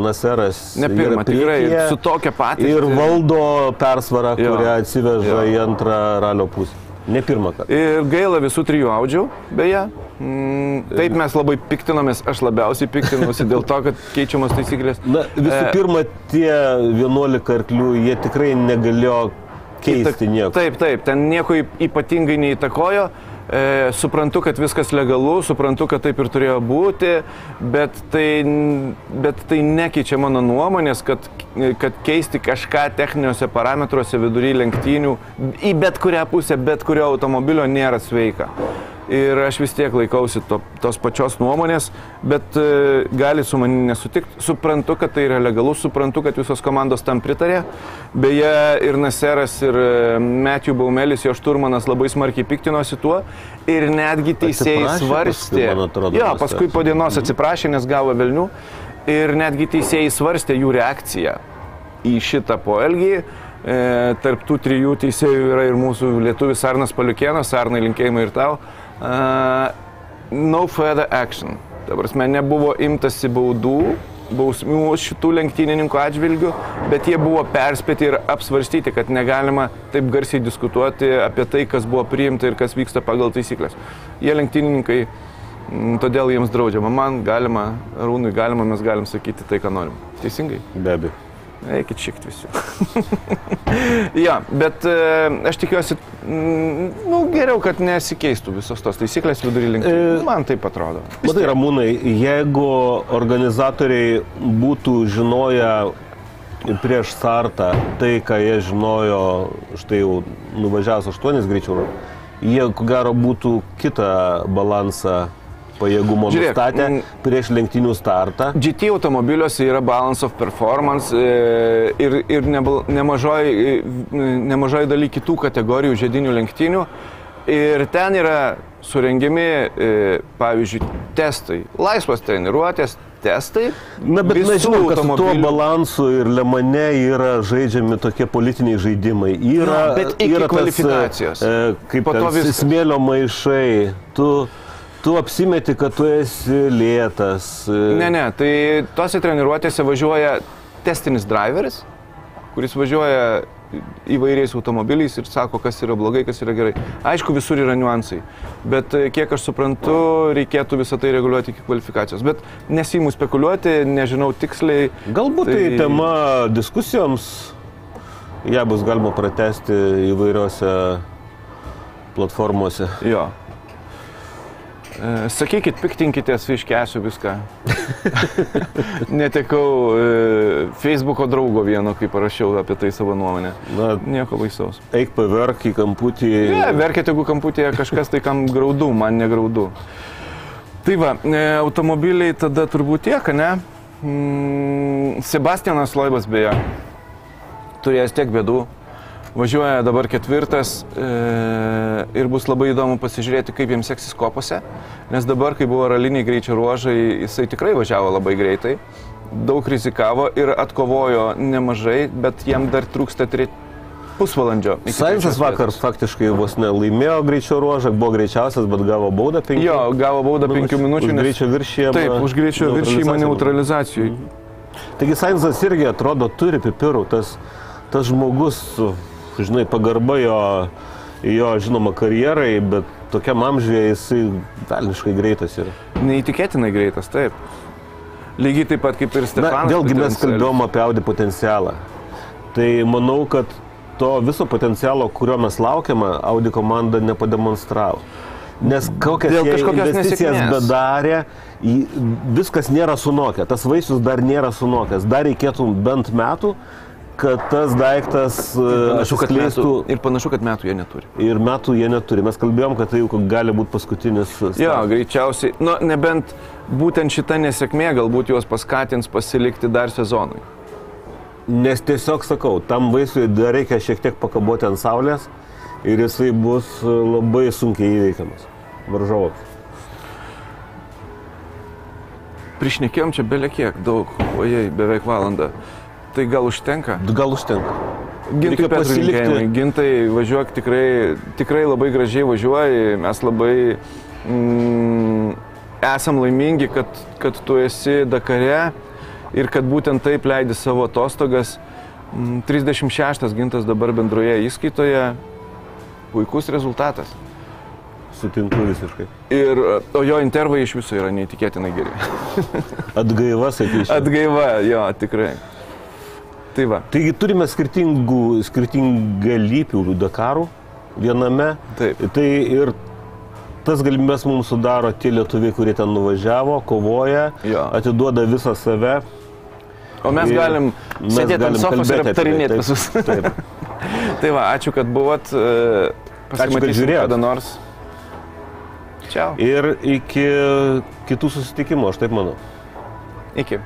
Naseras. Ne pirmą, tikrai. Su tokia patirtimi. Ir valdo persvarą, kurią atsiveža jo. į antrą ralio pusę. Ne pirmą kartą. Ir gaila visų trijų audžių, beje. Mm, taip mes labai piktinomės, aš labiausiai piktinuosi dėl to, kad keičiamas taisyklės. Na, visų e... pirma, tie 11 arklių, jie tikrai negalėjo keisti nieko. Taip, taip, ten nieko ypatingai neįtakojo. E, suprantu, kad viskas legalu, suprantu, kad taip ir turėjo būti, bet tai, bet tai nekeičia mano nuomonės, kad, kad keisti kažką techniniuose parametruose vidury lenktynių į bet kurią pusę, bet kurio automobilio nėra sveika ir aš vis tiek laikausi to, tos pačios nuomonės, bet e, gali su manimi nesutikti. Suprantu, kad tai yra legalu, suprantu, kad visos komandos tam pritarė. Beje, ir Naseras, ir e, Matthew Baumelis, jo šturmanas labai smarkiai piktinosi tuo ir netgi teisėjai svarstė. Atrodo, jo, paskui po dienos mhm. atsiprašė, nes gavo velnių ir netgi teisėjai svarstė jų reakciją į šitą poelgį. E, tarp tų trijų teisėjų yra ir mūsų lietuvis Arnas Paliukienas, Arnai linkėjimai ir tau. Uh, no further action. Ta prasme, nebuvo imtasi baudų, bausmių šitų lenktynininkų atžvilgių, bet jie buvo perspėti ir apsvarstyti, kad negalima taip garsiai diskutuoti apie tai, kas buvo priimta ir kas vyksta pagal taisyklės. Jie lenktynininkai, todėl jiems draudžiama. Man galima, Rūnui galima, mes galim sakyti tai, ką norim. Teisingai? Be abejo. Eikit šiek tiek visi. ja, bet e, aš tikiuosi, nu, geriau, kad nesikeistų visos tos taisyklės vidury link. E, Man taip atrodo. Matai, Ramūnai, jeigu organizatoriai būtų žinoję prieš startą tai, ką jie žinojo, štai jau nuvažiavus 8 greičiau, jie ko gero būtų kitą balansą pajėgumo Žiūrėk, nustatę prieš lenktynių startą. GT automobiliuose yra balance of performance e, ir, ir nemažai, e, nemažai daly kitų kategorijų žiedinių lenktynių. Ir ten yra surengiami, e, pavyzdžiui, testai, laisvos treniruotės, testai. Na, bet žinom, kad su tuo balansu ir lemane yra žaidžiami tokie politiniai žaidimai. Yra, Jo, bet iki yra kvalifikacijos. Tas, e, kaip Po to viskas. smėlio maišai. Tu, tu apsimeti, kad tu esi lėtas. Ne, ne, tai tose treniruotėse važiuoja testinis driveris, kuris važiuoja įvairiais automobiliais ir sako, kas yra blogai, kas yra gerai. Aišku, visur yra niuansai, bet e, kiek aš suprantu, reikėtų visą tai reguliuoti iki kvalifikacijos. Bet nesimu spekuliuoti, nežinau tiksliai. Galbūt tai, tai tema diskusijoms. Ja bus galima pratesti įvairiose platformose. Jo. E, Sakykit, piktinkitės, iškesiu viską. Netekau e, Facebooko draugo vieno, kai parašiau apie tai savo nuomonę. Na, Nieko baisaus. eik paverk į kamputį. Ne, verkite, jeigu kamputėje kažkas tai kam graudu, man negraudu. Tai va, e, automobiliai tada turbūt tiek, ne? Mm, Sebastianas Loibas beje turėjęs tiek bėdų. Važiuoja dabar ketvirtas e, ir bus labai įdomu pasižiūrėti, kaip jiems seksis kopose, nes dabar, kai buvo raliniai greičio ruožai, jisai tikrai važiavo labai greitai, daug rizikavo ir atkovojo nemažai, bet jam dar trūksta tri... pusvalandžio. trečios vakar faktiškai vos nelaimėjo greičio ruožą, buvo greičiausias, bet gavo baudą 5 Jo, gavo baudą 5 minučių. nes- Greičio viršėjimą. Taip, už greičio viršymą neutralizacijai. Taigi Sainsas irgi atrodo turi pipirų, tas, tas žmogus, žinai, pagarba jo, jo žinoma karjerai, bet tokiam amžiuje jisai velniškai greitas yra. Neįtikėtinai greitas, taip. Lygiai taip pat kaip ir Na, Stefanas. vėlgi mes kalbėjom apie Audi potencialą. Tai manau, kad to viso potencialo, kurio mes laukiame, Audi komanda nepademonstravo. Nes kokias Dėl investicijas nesėkmės. bedarė, viskas nėra sunokę, tas vaisius dar nėra sunokęs, dar reikėtų bent metų, kad tas daiktas e, atsiskleistų ir panašu, kad metų jie neturi. ir metų jie neturi. Mes kalbėjom, kad tai jau gali būti paskutinis. Jo, startas. greičiausiai, nu, nebent būtent šita nesėkmė galbūt juos paskatins pasilikti dar sezonui. Nes tiesiog sakau, tam vaisiui dar reikia šiek tiek pakaboti ant saulės ir jisai bus e, labai sunkiai įveikiamas varžovams. Prišnekėjom čia belie kiek, daug, ojei, beveik valandą. Tai gal užtenka? Gal užtenka. Gintai pasilikti. Gintai, važiuok tikrai, tikrai labai gražiai važiuoji, mes labai mm, esam laimingi, kad, kad tu esi Dakare ir kad būtent taip leidi savo atostogas. Mm, 36 gintas dabar bendroje įskaitoje, puikus rezultatas. Sutinku visiškai. Ir, o jo intervai iš viso yra neįtikėtinai geri. Atgaiva, sakyčiau. Atgaiva, jo, tikrai. Tai va, Taigi turime skirtingų, skirtingalypių Dakarų viename. Taip. Tai ir tas galimybės mums sudaro tie lietuviai, kurie ten nuvažiavo, kovoja, Jo. atiduoda visą save. o mes Ir galim mes sėdėti ant sofos ir tai, aptarinėti taip, visus. Taip. Tai va, ačiū, kad buvot. e, kad Pasimatysim žiūrėjot. kada nors. Čiau. Ir iki kitų susitikimų, aš taip manau. Iki.